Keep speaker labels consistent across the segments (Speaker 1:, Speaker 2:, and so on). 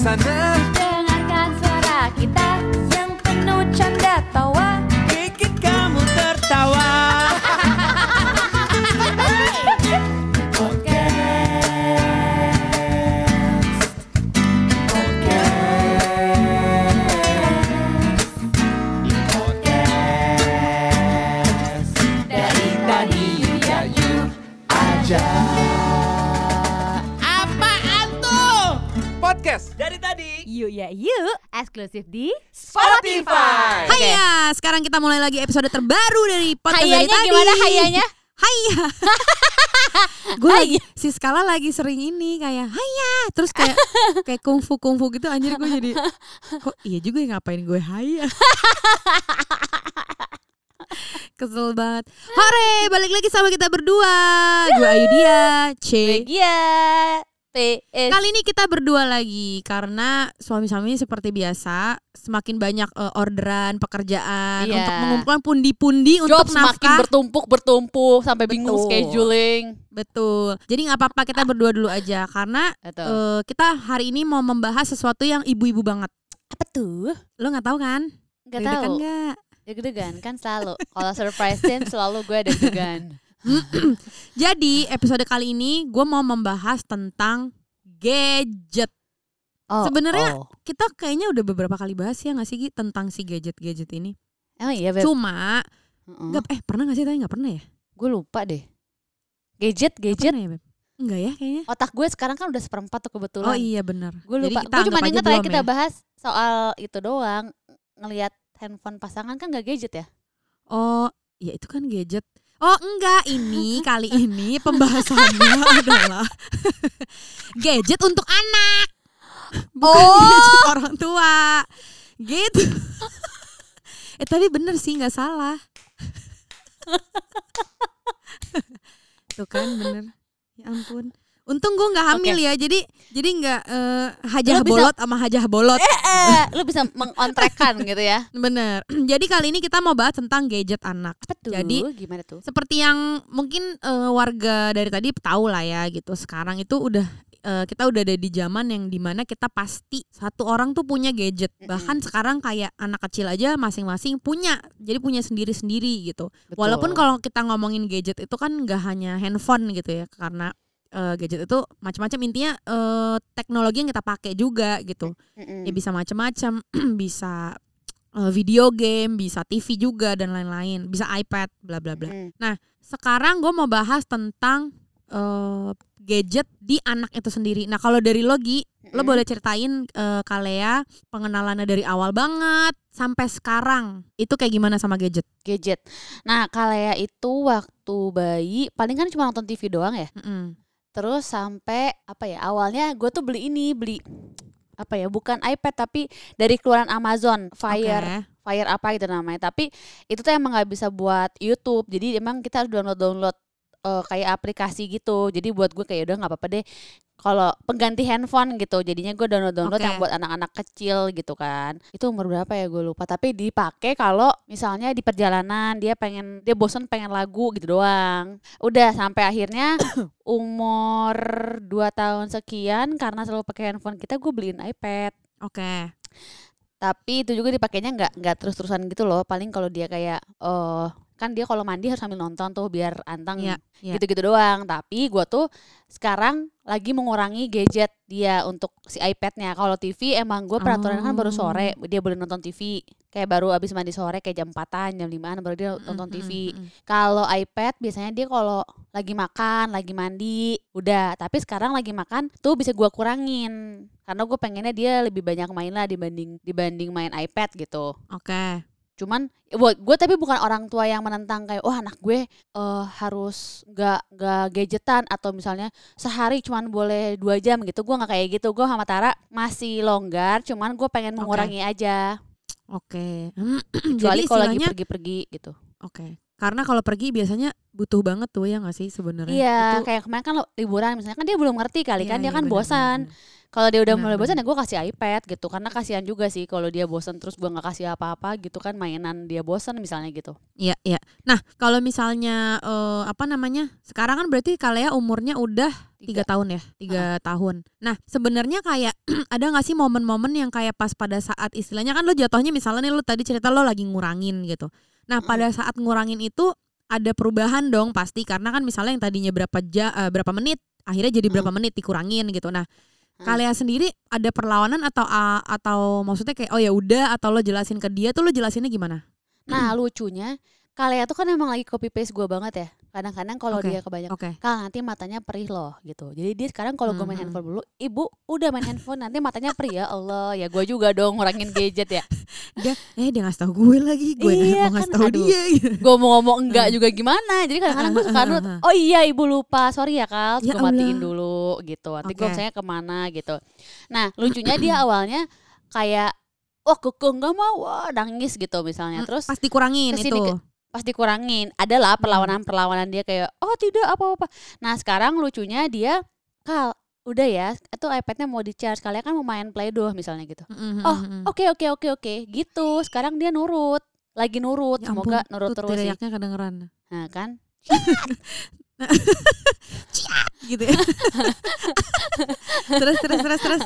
Speaker 1: sana
Speaker 2: Yuk ya yuk Eksklusif di
Speaker 1: Spotify
Speaker 3: Haya, sekarang kita mulai lagi episode terbaru dari podcast dari tadi.
Speaker 2: gimana hayanya?
Speaker 3: Haya. Gue lagi si skala lagi sering ini kayak haya, terus kayak kayak kungfu kungfu gitu anjir gue jadi kok iya juga ya ngapain gue haya. Kesel banget. Hore, balik lagi sama kita berdua. Gue Ayu dia, C.
Speaker 2: Bagia PS
Speaker 3: Kali ini kita berdua lagi karena suami-suami seperti biasa semakin banyak eh, orderan pekerjaan
Speaker 2: Iya.
Speaker 3: untuk mengumpulkan pundi-pundi untuk
Speaker 2: semakin
Speaker 3: nafkah.
Speaker 2: bertumpuk bertumpuk sampai bingung
Speaker 3: Betul.
Speaker 2: scheduling.
Speaker 3: Betul. Jadi nggak apa-apa kita berdua dulu aja karena
Speaker 2: Betul.
Speaker 3: eh, kita hari ini mau membahas sesuatu yang ibu-ibu banget.
Speaker 2: Apa tuh?
Speaker 3: Lo nggak tahu kan?
Speaker 2: Gak tahu.
Speaker 3: nggak?
Speaker 2: Deg-degan kan selalu. Kalau surprise selalu gue deg-degan.
Speaker 3: Jadi episode kali ini gue mau membahas tentang gadget.
Speaker 2: Oh,
Speaker 3: Sebenarnya
Speaker 2: oh.
Speaker 3: Kita kayaknya udah beberapa kali bahas ya nggak sih Gi, tentang si gadget-gadget ini.
Speaker 2: Emang iya Beb?
Speaker 3: Cuma
Speaker 2: Heeh.
Speaker 3: nggak eh pernah nggak sih tadi nggak pernah ya?
Speaker 2: Gue lupa deh. Gadget, gadget.
Speaker 3: pernah ya, Beb? Enggak ya kayaknya.
Speaker 2: Otak gue sekarang kan udah seperempat tuh kebetulan.
Speaker 3: Oh iya benar.
Speaker 2: Gue lupa. Gue cuma ingat tadi kita
Speaker 3: ya.
Speaker 2: bahas soal itu doang. Ngelihat handphone pasangan kan gak gadget ya?
Speaker 3: Oh, ya itu kan gadget. Oh enggak, ini kali ini pembahasannya adalah gadget untuk anak. Bukan
Speaker 2: Oh.
Speaker 3: gadget orang tua. Gitu. eh tapi bener sih nggak salah. Tuh kan bener. Ya ampun. Untung gue nggak hamil ya, jadi jadi nggak eh, hajah
Speaker 2: bisa-
Speaker 3: bolot sama hajah bolot.
Speaker 2: Eh, lu bisa mengontrekan gitu ya?
Speaker 3: Bener. Jadi kali ini kita mau bahas tentang gadget anak.
Speaker 2: Apa tuh?
Speaker 3: Jadi,
Speaker 2: gimana tuh?
Speaker 3: seperti yang mungkin eh, warga dari tadi tahu lah ya gitu sekarang itu udah eh, kita udah ada di zaman yang di mana kita pasti satu orang tuh punya gadget
Speaker 2: Mm-mm.
Speaker 3: bahkan sekarang kayak anak kecil aja masing-masing punya jadi punya sendiri-sendiri gitu
Speaker 2: Betul.
Speaker 3: walaupun kalau kita ngomongin gadget itu kan nggak hanya handphone gitu ya karena eh, gadget itu macam-macam intinya eh, teknologi yang kita pakai juga gitu
Speaker 2: Mm-mm.
Speaker 3: ya bisa macam-macam bisa eh, video game bisa TV juga dan lain-lain bisa iPad bla bla bla
Speaker 2: Mm.
Speaker 3: sekarang gue mau bahas tentang eh, gadget di anak itu sendiri. Nah kalau dari Logi, lo
Speaker 2: Mm-mm.
Speaker 3: boleh ceritain eh, Kalea pengenalannya dari awal banget sampai sekarang itu kayak gimana sama gadget?
Speaker 2: gadget. Nah, Kalea itu waktu bayi paling kan cuma nonton TV doang ya.
Speaker 3: Mm-mm.
Speaker 2: Terus sampai apa ya? Awalnya gue tuh beli ini, beli apa ya? Bukan iPad tapi dari keluaran Amazon Fire.
Speaker 3: Oke.
Speaker 2: Fire apa gitu namanya. Tapi itu tuh emang nggak bisa buat YouTube. Jadi emang kita harus download download eh, kayak aplikasi gitu. Jadi buat gue kayak udah nggak apa-apa deh. Kalau pengganti handphone gitu, jadinya gue download download
Speaker 3: Oke.
Speaker 2: yang buat anak-anak kecil gitu kan. Itu umur berapa ya gue lupa. Tapi dipakai kalau misalnya di perjalanan dia pengen dia bosan pengen lagu gitu doang. Udah sampai akhirnya umur 2 tahun sekian karena selalu pakai handphone kita gue beliin iPad
Speaker 3: Oke.
Speaker 2: tapi itu juga dipakainya nggak nggak terus terusan gitu loh paling kalau dia kayak eh kan dia kalau mandi harus sambil nonton tuh biar anteng
Speaker 3: Iya, iya.
Speaker 2: gitu gitu doang tapi gua tuh sekarang lagi mengurangi gadget dia untuk si iPadnya kalau TV emang gue peraturan kan baru sore
Speaker 3: Oh.
Speaker 2: dia boleh nonton TV kayak baru abis mandi sore kayak jam 4an jam 5an baru dia nonton
Speaker 3: Mm-mm,
Speaker 2: TV
Speaker 3: mm-mm.
Speaker 2: kalau iPad biasanya dia kalau lagi makan, lagi mandi, udah. Tapi sekarang lagi makan tuh bisa gua kurangin karena gue pengennya dia lebih banyak main lah dibanding dibanding main iPad gitu.
Speaker 3: Oke.
Speaker 2: Cuman buat gue tapi bukan orang tua yang menentang kayak oh anak gue eh, harus nggak nggak gadgetan atau misalnya sehari cuman boleh dua jam gitu. Gue nggak kayak gitu. Gue sama Tara masih longgar. Cuman gue pengen mengurangi aja.
Speaker 3: Oke.
Speaker 2: Kecuali
Speaker 3: Jadi
Speaker 2: kalau lagi pergi-pergi gitu.
Speaker 3: Oke. Karena kalau pergi biasanya butuh banget tuh ya nggak sih sebenarnya
Speaker 2: Iya,
Speaker 3: Itu-
Speaker 2: kayak kemarin kan lo- liburan misalnya kan dia belum ngerti kali
Speaker 3: Iya,
Speaker 2: kan dia
Speaker 3: iya,
Speaker 2: kan
Speaker 3: benar,
Speaker 2: bosan. Kalau dia udah
Speaker 3: Benar,
Speaker 2: mulai bosan ya gue kasih iPad gitu karena kasihan juga sih kalau dia bosan terus gue nggak kasih apa-apa gitu kan mainan dia bosan misalnya gitu.
Speaker 3: Iya, iya. Nah, kalau misalnya eh, apa namanya? Sekarang kan berarti Kalea umurnya udah tiga tahun ya, tiga tahun. Nah, sebenarnya kayak ada nggak sih momen-momen yang kayak pas pada saat istilahnya kan lo jatuhnya misalnya nih lo tadi cerita lo lagi ngurangin gitu. Nah, pada saat ngurangin itu ada perubahan dong pasti karena kan misalnya yang tadinya berapa ja, eh, berapa menit akhirnya jadi berapa menit dikurangin gitu. Nah,
Speaker 2: Hmm.
Speaker 3: Kalea sendiri ada perlawanan atau a- atau maksudnya kayak oh ya udah atau lo jelasin ke dia tuh lo jelasinnya gimana?
Speaker 2: Nah lucunya Kalea tuh kan emang lagi copy paste gue banget ya. Kadang-kadang kalau
Speaker 3: Oke,
Speaker 2: dia kebanyakan
Speaker 3: Oke.
Speaker 2: Kal nanti matanya perih loh gitu. Jadi dia sekarang kalau gue main
Speaker 3: Mhm.
Speaker 2: handphone dulu, ibu udah main handphone nanti matanya perih ya Allah ya gue juga dong ngurangin gadget ya.
Speaker 3: dia eh dia ngasih tau gue lagi gue
Speaker 2: Iya
Speaker 3: mau ngasih
Speaker 2: kan,
Speaker 3: tau
Speaker 2: aduh.
Speaker 3: dia gitu.
Speaker 2: gue mau ngomong enggak juga gimana. Jadi kadang-kadang gue suka nurut. Oh iya ibu lupa, sorry ya Kal,
Speaker 3: Ya
Speaker 2: gue matiin dulu gitu. Nanti gue
Speaker 3: Oke.
Speaker 2: misalnya ke mana gitu. Nah lucunya dia awalnya kayak wah kekeh nggak mau wah nangis gitu misalnya. Terus
Speaker 3: pas dikurangin itu
Speaker 2: ke- pas dikurangin adalah perlawanan-perlawanan dia kayak oh tidak apa-apa. Nah sekarang lucunya dia kal udah ya itu iPadnya mau di charge kalian kan mau main play doh misalnya gitu.
Speaker 3: Mhm,
Speaker 2: Oh
Speaker 3: mhm.
Speaker 2: oke oke oke oke gitu. Sekarang dia nurut lagi nurut
Speaker 3: Ya
Speaker 2: semoga
Speaker 3: ampun,
Speaker 2: nurut
Speaker 3: tuh
Speaker 2: terus sih.
Speaker 3: kedengeran
Speaker 2: Nah kan
Speaker 3: gitu ya terus terus terus terus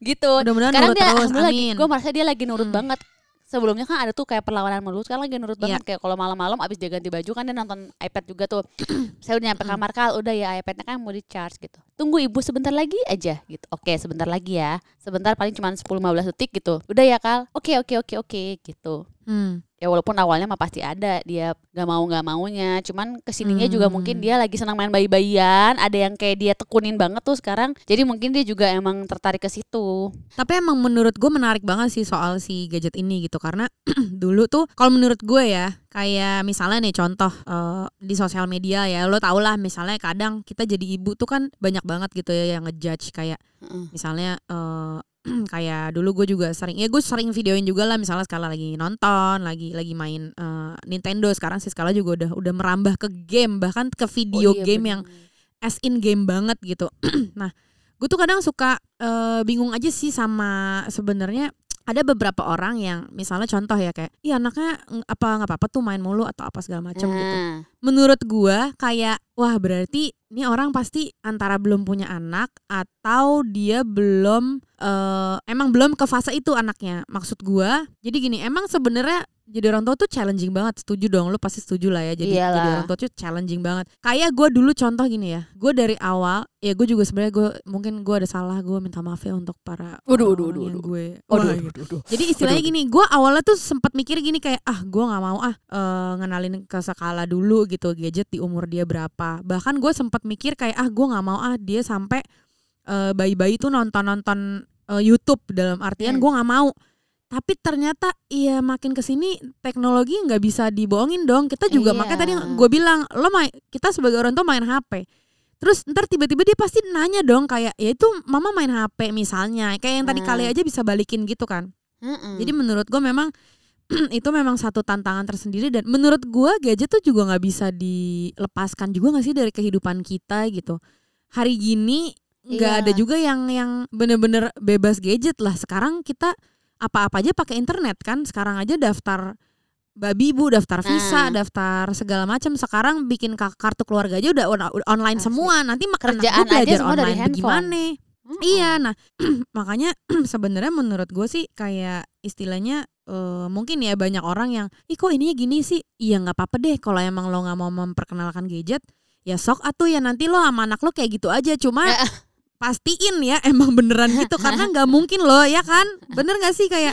Speaker 2: gitu.
Speaker 3: mudah-mudahan
Speaker 2: Sekarang
Speaker 3: nurut
Speaker 2: dia
Speaker 3: terus
Speaker 2: alhamdulillah lagi,
Speaker 3: amin
Speaker 2: gue merasa dia lagi nurut
Speaker 3: Hmm.
Speaker 2: banget. Sebelumnya kan ada tuh kayak perlawanan mulu, sekarang lagi nurut
Speaker 3: Iya.
Speaker 2: banget kayak kalau malam-malam abis dia ganti baju kan dia nonton iPad juga tuh. Saya udah nyampe kamar kal, udah ya iPadnya kan mau di charge gitu. Tunggu ibu sebentar lagi aja gitu. Oke sebentar lagi ya, sebentar paling cuma 10-15 detik gitu. Udah ya kal, oke oke oke oke gitu.
Speaker 3: Hmm.
Speaker 2: Ya walaupun awalnya mah pasti ada dia gak mau gak maunya, cuman ke sininya juga mungkin
Speaker 3: Hmm.
Speaker 2: dia lagi senang main bayi-bayian, ada yang kayak dia tekunin banget tuh sekarang. Jadi mungkin dia juga emang tertarik ke situ.
Speaker 3: tapi emang menurut gue menarik banget sih soal si gadget ini gitu karena dulu tuh kalau menurut gue ya kayak misalnya nih contoh eh, di sosial media ya lo tau lah misalnya kadang kita jadi ibu tuh kan banyak banget gitu ya yang ngejudge kayak misalnya eh kayak dulu gue juga sering ya gue sering videoin juga lah misalnya skala lagi nonton lagi lagi main eh, Nintendo sekarang sih skala juga udah udah merambah ke game bahkan ke video
Speaker 2: Oh iya,
Speaker 3: game
Speaker 2: bener.
Speaker 3: yang as in game banget gitu nah gue tuh kadang suka eh, bingung aja sih sama sebenarnya ada beberapa orang yang misalnya contoh ya kayak iya anaknya apa nggak apa-apa tuh main mulu atau apa segala macam gitu.
Speaker 2: Nah,
Speaker 3: menurut gua kayak wah berarti ini orang pasti antara belum punya anak atau dia belum eh, emang belum ke fase itu anaknya. Maksud gua jadi gini emang sebenarnya jadi orang tua tuh challenging banget setuju dong lu pasti setuju lah ya jadi jadi orang tua tuh challenging banget kayak gua dulu contoh gini ya gua dari awal ya gue juga sebenarnya gue mungkin gua ada salah gue minta maaf ya untuk para
Speaker 2: Waduh,
Speaker 3: orang-orang
Speaker 2: waduh,
Speaker 3: yang gue
Speaker 2: aduh.
Speaker 3: jadi istilahnya gini, gue awalnya tuh sempat mikir gini kayak ah gue nggak mau ah eh, ngenalin ke skala dulu gitu gadget di umur dia berapa. Bahkan gue sempat mikir kayak ah gue nggak mau ah dia sampai eh, bayi-bayi tuh nonton-nonton eh, YouTube dalam artian
Speaker 2: Hmm.
Speaker 3: gue nggak mau. Tapi ternyata iya makin ke sini teknologi nggak bisa dibohongin dong. Kita juga
Speaker 2: Iya.
Speaker 3: makanya tadi gue bilang lo main kita sebagai orang tua main HP. Terus ntar tiba-tiba dia pasti nanya dong kayak ya itu mama main HP misalnya kayak yang tadi
Speaker 2: Hmm.
Speaker 3: kali aja bisa balikin gitu kan.
Speaker 2: Mm-mm.
Speaker 3: Jadi menurut gue memang itu memang satu tantangan tersendiri dan menurut gue gadget tuh juga nggak bisa dilepaskan juga nggak sih dari kehidupan kita gitu. Hari gini nggak
Speaker 2: Iya.
Speaker 3: ada juga yang yang bener-bener bebas gadget lah. Sekarang kita apa-apa aja pakai internet kan. Sekarang aja daftar babi bu, daftar visa,
Speaker 2: Nah.
Speaker 3: daftar segala macam. Sekarang bikin ka- kartu keluarga aja udah on- udah online
Speaker 2: Asli.
Speaker 3: semua. Nanti
Speaker 2: Kerjaan
Speaker 3: belajar
Speaker 2: aja semua dari
Speaker 3: online
Speaker 2: handphone.
Speaker 3: bagaimana?
Speaker 2: Mm-mm.
Speaker 3: Iya, nah makanya sebenarnya menurut gue sih kayak istilahnya eh, mungkin ya banyak orang yang, ih kok ininya gini sih? Iya nggak apa-apa deh kalau emang lo nggak mau memperkenalkan gadget, ya sok atuh ya nanti lo sama anak lo kayak gitu aja. Cuma pastiin ya emang beneran gitu karena nggak mungkin loh ya kan bener nggak sih kayak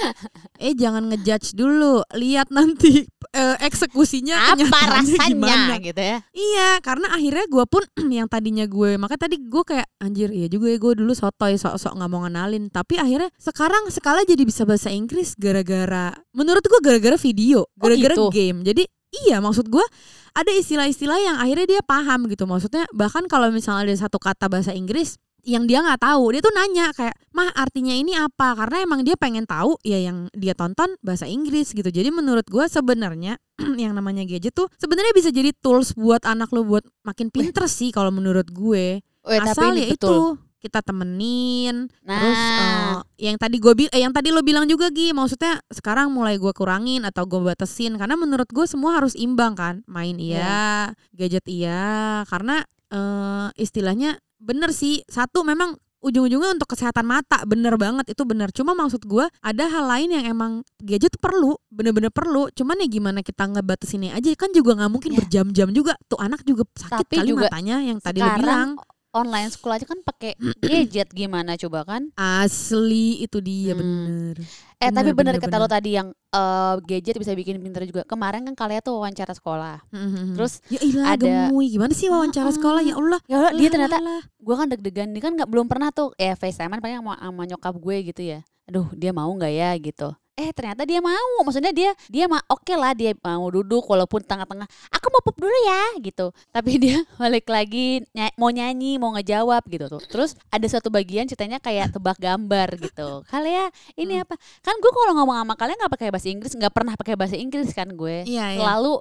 Speaker 3: eh jangan ngejudge dulu lihat nanti eh, eksekusinya
Speaker 2: Apa rasanya
Speaker 3: gimana
Speaker 2: gitu ya?
Speaker 3: Iya, karena akhirnya gue pun yang tadinya gue, maka tadi gue kayak anjir iya juga ya gue dulu sotoy sok-sok nggak mau ngenalin, tapi akhirnya sekarang skala jadi bisa bahasa Inggris gara-gara, menurut gue gara-gara video,
Speaker 2: Oh,
Speaker 3: gara-gara
Speaker 2: gitu?
Speaker 3: game. Jadi iya maksud gue ada istilah-istilah yang akhirnya dia paham gitu, maksudnya bahkan kalau misalnya ada satu kata bahasa Inggris yang dia nggak tahu dia tuh nanya kayak mah artinya ini apa? Karena emang dia pengen tahu ya yang dia tonton bahasa Inggris gitu. Jadi menurut gue sebenarnya yang namanya gadget tuh sebenarnya bisa jadi tools buat anak lo buat makin pinter sih kalau menurut gue.
Speaker 2: Weh, tapi
Speaker 3: asal
Speaker 2: ini
Speaker 3: ya
Speaker 2: betul.
Speaker 3: itu kita temenin.
Speaker 2: Nah,
Speaker 3: terus eh, yang tadi gue eh, yang tadi lo bilang juga Gi maksudnya sekarang mulai gue kurangin atau gue batasin. Karena menurut gue semua harus imbang kan main iya. gadget iya. Karena eh, istilahnya bener sih. Satu memang ujung-ujungnya untuk kesehatan mata. Bener banget itu bener. Cuma maksud gue ada hal lain yang emang gadget perlu bener-bener perlu. Cuman ya gimana kita ngebatasinnya aja? Kan juga nggak mungkin
Speaker 2: Ya.
Speaker 3: berjam-jam juga. Tuh anak juga sakit
Speaker 2: Tapi
Speaker 3: kali
Speaker 2: juga
Speaker 3: matanya yang tadi lo bilang
Speaker 2: online school aja kan pakai gadget gimana coba kan?
Speaker 3: Asli itu dia
Speaker 2: Hmm.
Speaker 3: bener.
Speaker 2: Eh tapi bener,
Speaker 3: Bener,
Speaker 2: kata lo tadi yang eh, gadget bisa bikin pinter juga. Kemarin kan kalian tuh wawancara sekolah.
Speaker 3: Mhm.
Speaker 2: Terus
Speaker 3: ya ilah
Speaker 2: ada-
Speaker 3: gemuy gimana sih wawancara
Speaker 2: Heeh.
Speaker 3: sekolah ya Allah.
Speaker 2: ya Allah, dia ternyata gue kan deg-degan dia kan nggak belum pernah tuh eh FaceTime paling sama, sama nyokap gue gitu ya. Aduh dia mau nggak ya gitu. Eh ternyata dia mau, maksudnya dia dia mah oke lah dia mau duduk walaupun tengah-tengah. Aku mau pup dulu ya gitu. Tapi dia balik lagi ny- mau nyanyi mau ngejawab gitu tuh. Terus ada satu bagian ceritanya kayak tebak gambar gitu. Kalian ini
Speaker 3: Hmm.
Speaker 2: apa? Kan gue kalau ngomong sama kalian nggak pakai bahasa Inggris, nggak pernah pakai bahasa Inggris kan gue.
Speaker 3: Iya, iya.
Speaker 2: Selalu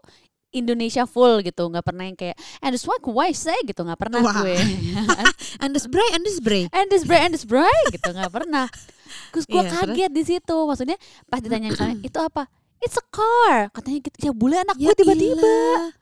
Speaker 2: Indonesia full gitu, nggak pernah yang kayak and this one why say gitu nggak pernah
Speaker 3: Wah.
Speaker 2: gue.
Speaker 3: Andes bray, Andes bray.
Speaker 2: this bray and this bray gitu nggak pernah terus gue
Speaker 3: Iya, terus?
Speaker 2: kaget di situ. Maksudnya pas ditanya misalnya itu apa? It's a car. Katanya gitu. Ya boleh anak
Speaker 3: Ya
Speaker 2: gue tiba-tiba.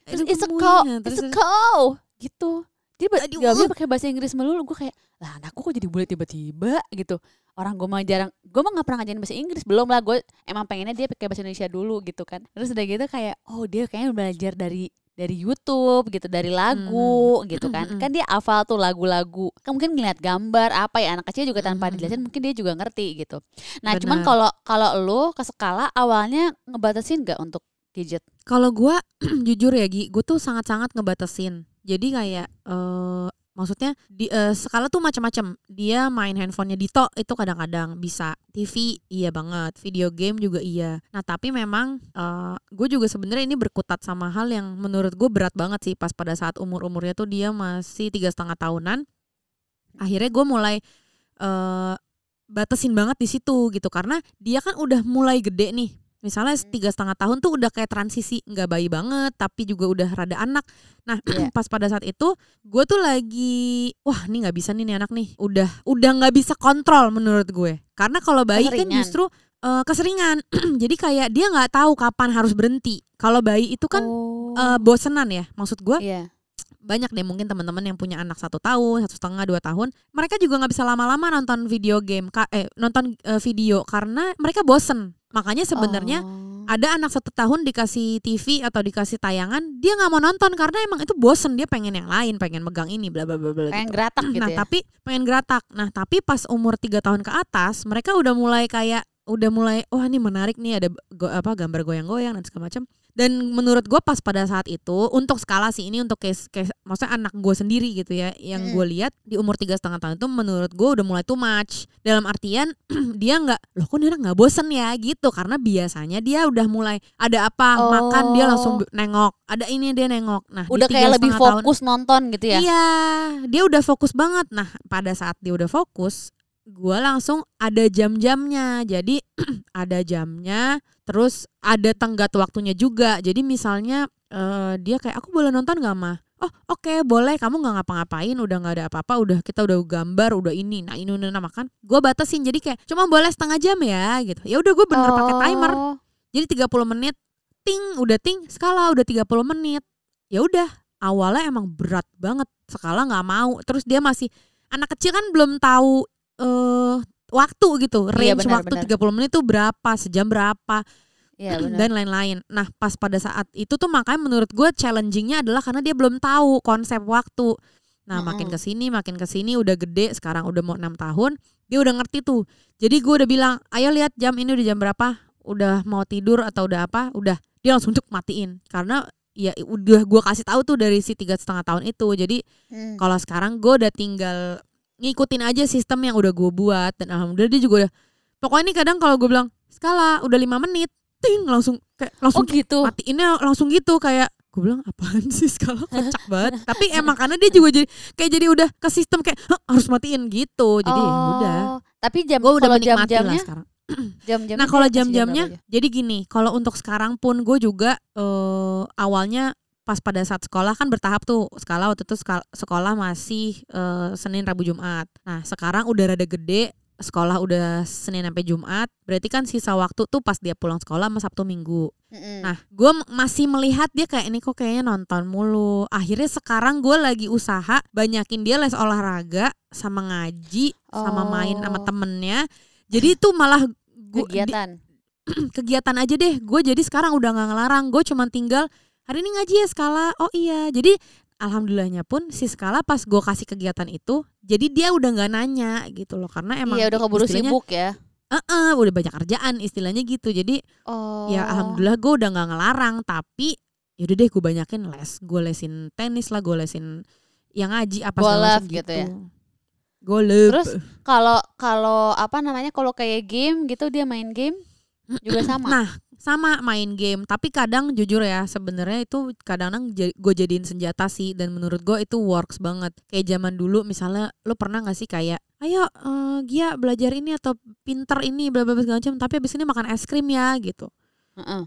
Speaker 2: terus it's a cow it's a cow. Gitu. Dia jawabnya pakai bahasa Inggris melulu. Gue kayak lah anakku kok jadi boleh tiba-tiba? Gitu. Orang gue mah jarang gue mah nggak pernah ngajarin bahasa Inggris. Belum lah. Gue emang pengennya dia pakai bahasa Indonesia dulu gitu kan. Terus udah gitu kayak oh dia kayaknya belajar dari dari YouTube gitu dari lagu gitu kan
Speaker 3: Mm-mm.
Speaker 2: kan dia hafal tuh lagu-lagu kan mungkin ngeliat gambar apa ya anak kecil juga tanpa
Speaker 3: Mm-mm.
Speaker 2: dijelasin mungkin dia juga ngerti gitu nah cuman
Speaker 3: Benar.
Speaker 2: kalau kalau lu ke skala awalnya ngebatasin nggak untuk gadget
Speaker 3: Kalau gua jujur ya Gi, gue tuh sangat-sangat ngebatasin. Jadi kayak eh maksudnya di eh, skala tuh macam-macam. Dia main handphonenya Dito itu kadang-kadang bisa. TV iya banget, video game juga iya. Nah tapi memang eh gue juga sebenarnya ini berkutat sama hal yang menurut gue berat banget sih pas pada saat umur-umurnya tuh dia masih tiga setengah tahunan. Akhirnya gue mulai eh batasin banget di situ gitu karena dia kan udah mulai gede nih misalnya
Speaker 2: Hmm.
Speaker 3: tiga setengah tahun tuh udah kayak transisi nggak bayi banget tapi juga udah rada anak. Nah
Speaker 2: Iya.
Speaker 3: pas pada saat itu gue tuh lagi wah ini nggak bisa nih nih anak nih. Udah udah nggak bisa kontrol menurut gue. Karena kalau bayi kan
Speaker 2: Keseringan.
Speaker 3: justru eh, keseringan. Jadi kayak dia nggak tahu kapan harus berhenti. Kalau bayi itu kan
Speaker 2: oh.
Speaker 3: eh, bosenan ya. Maksud gue
Speaker 2: iya.
Speaker 3: banyak deh mungkin teman-teman yang punya anak satu tahun satu setengah dua tahun. Mereka juga nggak bisa lama-lama nonton video game eh nonton eh, video karena mereka bosen makanya sebenarnya
Speaker 2: Oh.
Speaker 3: ada anak satu tahun dikasih TV atau dikasih tayangan dia nggak mau nonton karena emang itu bosen dia pengen yang lain pengen megang ini bla bla bla bla
Speaker 2: pengen
Speaker 3: gitu.
Speaker 2: geratak gitu
Speaker 3: nah
Speaker 2: ya
Speaker 3: tapi pengen geratak nah tapi pas umur tiga tahun ke atas mereka udah mulai kayak udah mulai wah ini menarik nih ada go, apa gambar goyang-goyang dan segala macam dan menurut gue pas pada saat itu untuk skala sih ini untuk case case maksudnya anak gue sendiri gitu ya yang
Speaker 2: Mm.
Speaker 3: gue lihat di umur tiga setengah tahun itu menurut gue udah mulai too much dalam artian dia nggak loh kok dia nggak bosen ya gitu karena biasanya dia udah mulai ada apa
Speaker 2: Oh.
Speaker 3: makan dia langsung nengok ada ini dia nengok nah
Speaker 2: udah kayak lebih
Speaker 3: setengah tahun-
Speaker 2: fokus nonton gitu ya
Speaker 3: Iya, dia udah fokus banget. Nah, pada saat dia udah fokus, gua langsung ada jam-jamnya. Jadi ada jamnya, terus ada tenggat waktunya juga. Jadi misalnya eh, dia kayak aku boleh nonton gak mah? Oh oke boleh. Kamu nggak ngapa-ngapain. Udah nggak ada apa-apa. Udah kita udah gambar udah ini. Nah ini udah makan gue batasin. Jadi kayak cuma boleh setengah jam ya gitu. Ya udah gue bener pakai timer.
Speaker 2: Oh.
Speaker 3: jadi 30 menit ting udah ting skala udah 30 menit. Ya udah awalnya emang berat banget. Skala nggak mau. Terus dia masih anak kecil kan belum tahu eh waktu gitu
Speaker 2: Iya,
Speaker 3: range
Speaker 2: benar,
Speaker 3: waktu
Speaker 2: benar.
Speaker 3: 30 menit tuh berapa sejam berapa
Speaker 2: Iya benar.
Speaker 3: dan lain-lain nah pas pada saat itu tuh makanya menurut gue challengingnya adalah karena dia belum tahu konsep waktu nah makin
Speaker 2: Mm-mm.
Speaker 3: ke sini makin ke sini udah gede sekarang udah mau enam tahun dia udah ngerti tuh jadi gue udah bilang ayo lihat jam ini udah jam berapa udah mau tidur atau udah apa udah dia langsung cuk matiin karena ya udah gue kasih tahu tuh dari si tiga setengah tahun itu jadi
Speaker 2: Hmm.
Speaker 3: kalau sekarang gue udah tinggal ngikutin aja sistem yang udah gue buat dan alhamdulillah dia juga udah pokoknya ini kadang kalau gue bilang skala udah lima menit ting langsung kayak
Speaker 2: Oh
Speaker 3: langsung
Speaker 2: gitu.
Speaker 3: matiinnya langsung gitu kayak gue bilang apaan sih skala kocak banget. Tapi emang karena dia juga jadi kayak jadi udah ke sistem kayak "Hah, harus matiin gitu. Jadi ya udah.
Speaker 2: Oh, Tapi jam
Speaker 3: gue udah menikmati lah
Speaker 2: jam-jamnya?
Speaker 3: sekarang.
Speaker 2: Jam-jamnya
Speaker 3: nah kalau
Speaker 2: jam
Speaker 3: jam-jamnya
Speaker 2: berapa aja?
Speaker 3: jadi gini kalau untuk sekarang pun gue juga eh, awalnya pas pada saat sekolah kan bertahap tuh skala waktu itu sekolah masih eh, Senin Rabu Jumat nah sekarang udah rada gede sekolah udah Senin sampai Jumat berarti kan sisa waktu tuh pas dia pulang sekolah sama Sabtu Minggu. Nah, gue masih melihat dia kayak ini kok kayaknya nonton mulu. Akhirnya sekarang gue lagi usaha banyakin dia les olahraga sama ngaji sama main sama
Speaker 2: Oh.
Speaker 3: temennya. Jadi itu malah gua, di-
Speaker 2: kegiatan.
Speaker 3: kegiatan aja deh. Gue jadi sekarang udah nggak ngelarang. Gue cuma tinggal hari ini ngaji ya skala. Oh iya. Jadi alhamdulillahnya pun si skala pas gue kasih kegiatan itu, jadi dia udah nggak nanya gitu loh. Karena emang
Speaker 2: Iya udah keburu sibuk ya.
Speaker 3: "Eh-eh, udah banyak kerjaan istilahnya gitu. Jadi
Speaker 2: Oh.
Speaker 3: ya alhamdulillah gue udah nggak ngelarang tapi yaudah deh gue banyakin les gue lesin tenis lah gue lesin yang ngaji apa segala macam
Speaker 2: gitu ya?
Speaker 3: golf
Speaker 2: Terus kalau kalau apa namanya kalau kayak game gitu dia main game juga sama.
Speaker 3: nah sama main game. Tapi kadang jujur ya sebenarnya itu kadang-kadang gue jadiin senjata sih. Dan menurut gue itu works banget. Kayak zaman dulu misalnya lo pernah gak sih kayak ayo eh, Gia belajar ini atau pinter ini bla bla bla segala macam. Tapi abis ini makan es krim ya gitu.
Speaker 2: Heeh.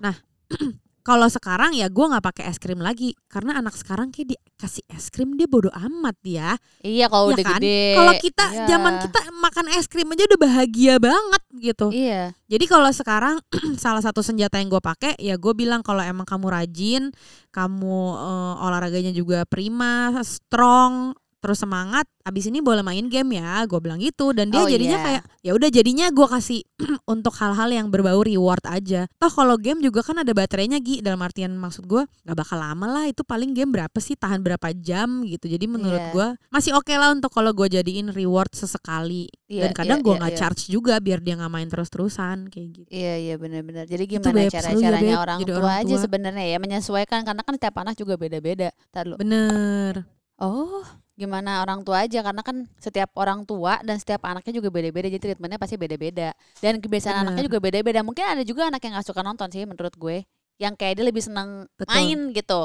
Speaker 3: kalau sekarang ya gue nggak pakai es krim lagi karena anak sekarang kayak dikasih es krim dia bodoh amat dia
Speaker 2: Iya kalau
Speaker 3: Ya
Speaker 2: udah
Speaker 3: kan?
Speaker 2: gede.
Speaker 3: kalau kita
Speaker 2: Iya.
Speaker 3: zaman kita makan es krim aja udah bahagia banget gitu
Speaker 2: Iya.
Speaker 3: jadi kalau sekarang salah satu senjata yang gue pakai ya gue bilang kalau emang kamu rajin kamu eh, olahraganya juga prima strong terus semangat abis ini boleh main game ya gue bilang gitu dan dia
Speaker 2: Oh,
Speaker 3: jadinya
Speaker 2: iya.
Speaker 3: kayak ya udah jadinya gue kasih untuk hal-hal yang berbau reward aja toh kalau game juga kan ada baterainya Gi dalam artian maksud gue gak bakal lama lah itu paling game berapa sih tahan berapa jam gitu jadi menurut
Speaker 2: Iya.
Speaker 3: gue masih oke lah untuk kalau gue jadiin reward sesekali
Speaker 2: Iya,
Speaker 3: dan kadang
Speaker 2: iya,
Speaker 3: gue
Speaker 2: iya,
Speaker 3: nggak
Speaker 2: iya.
Speaker 3: charge juga biar dia nggak main terus-terusan kayak gitu
Speaker 2: Iya iya benar-benar. Jadi gimana cara
Speaker 3: ya,
Speaker 2: caranya
Speaker 3: Beb,
Speaker 2: orang
Speaker 3: jadi
Speaker 2: tua
Speaker 3: orang
Speaker 2: aja
Speaker 3: tua.
Speaker 2: sebenarnya ya menyesuaikan karena kan setiap anak juga beda-beda. Lu.
Speaker 3: bener
Speaker 2: Oh, gimana orang tua aja karena kan setiap orang tua dan setiap anaknya juga beda-beda jadi treatmentnya pasti beda-beda dan kebiasaan
Speaker 3: Bener.
Speaker 2: anaknya juga beda-beda. Mungkin ada juga anak yang nggak suka nonton sih menurut gue, yang kayak dia lebih senang
Speaker 3: Betul.
Speaker 2: main gitu.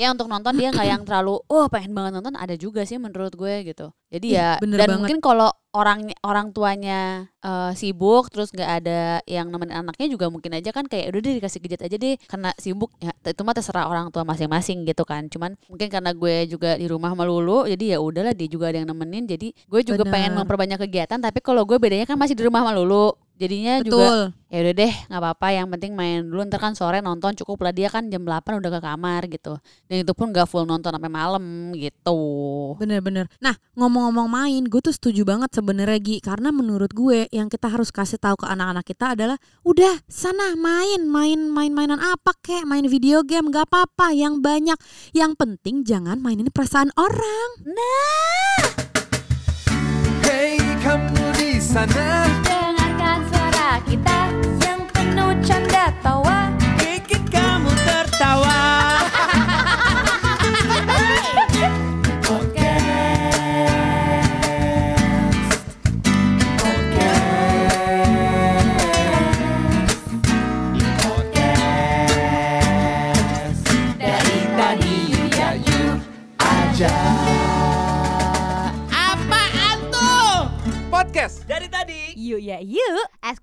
Speaker 2: Ya untuk nonton dia nggak yang terlalu, oh pengen banget nonton ada juga sih menurut gue gitu. Jadi
Speaker 3: Ih,
Speaker 2: ya
Speaker 3: bener
Speaker 2: dan
Speaker 3: banget.
Speaker 2: mungkin kalau orang orang tuanya eh, sibuk terus nggak ada yang nemenin anaknya juga mungkin aja kan kayak udah deh dikasih gadget aja deh karena sibuk ya itu mah terserah orang tua masing-masing gitu kan cuman mungkin karena gue juga di rumah melulu jadi ya udahlah dia juga ada yang nemenin jadi gue juga pengen
Speaker 3: Bener.
Speaker 2: memperbanyak kegiatan tapi kalau gue bedanya kan masih di rumah melulu jadinya juga
Speaker 3: betul.
Speaker 2: ya udah deh nggak apa-apa. Yang penting main dulu ntar kan sore nonton cukup lah. Dia kan jam 8 udah ke kamar gitu. Dan itu pun gak full nonton sampai malam gitu.
Speaker 3: Bener-bener. Nah ngomong-ngomong main gue tuh setuju banget sebenarnya Gi. Karena menurut gue yang kita harus kasih tahu ke anak-anak kita adalah udah sana main. Main main mainan apa kek? Main video game gak apa-apa. Yang banyak. Yang penting jangan mainin perasaan orang.
Speaker 1: Hey kamu di sana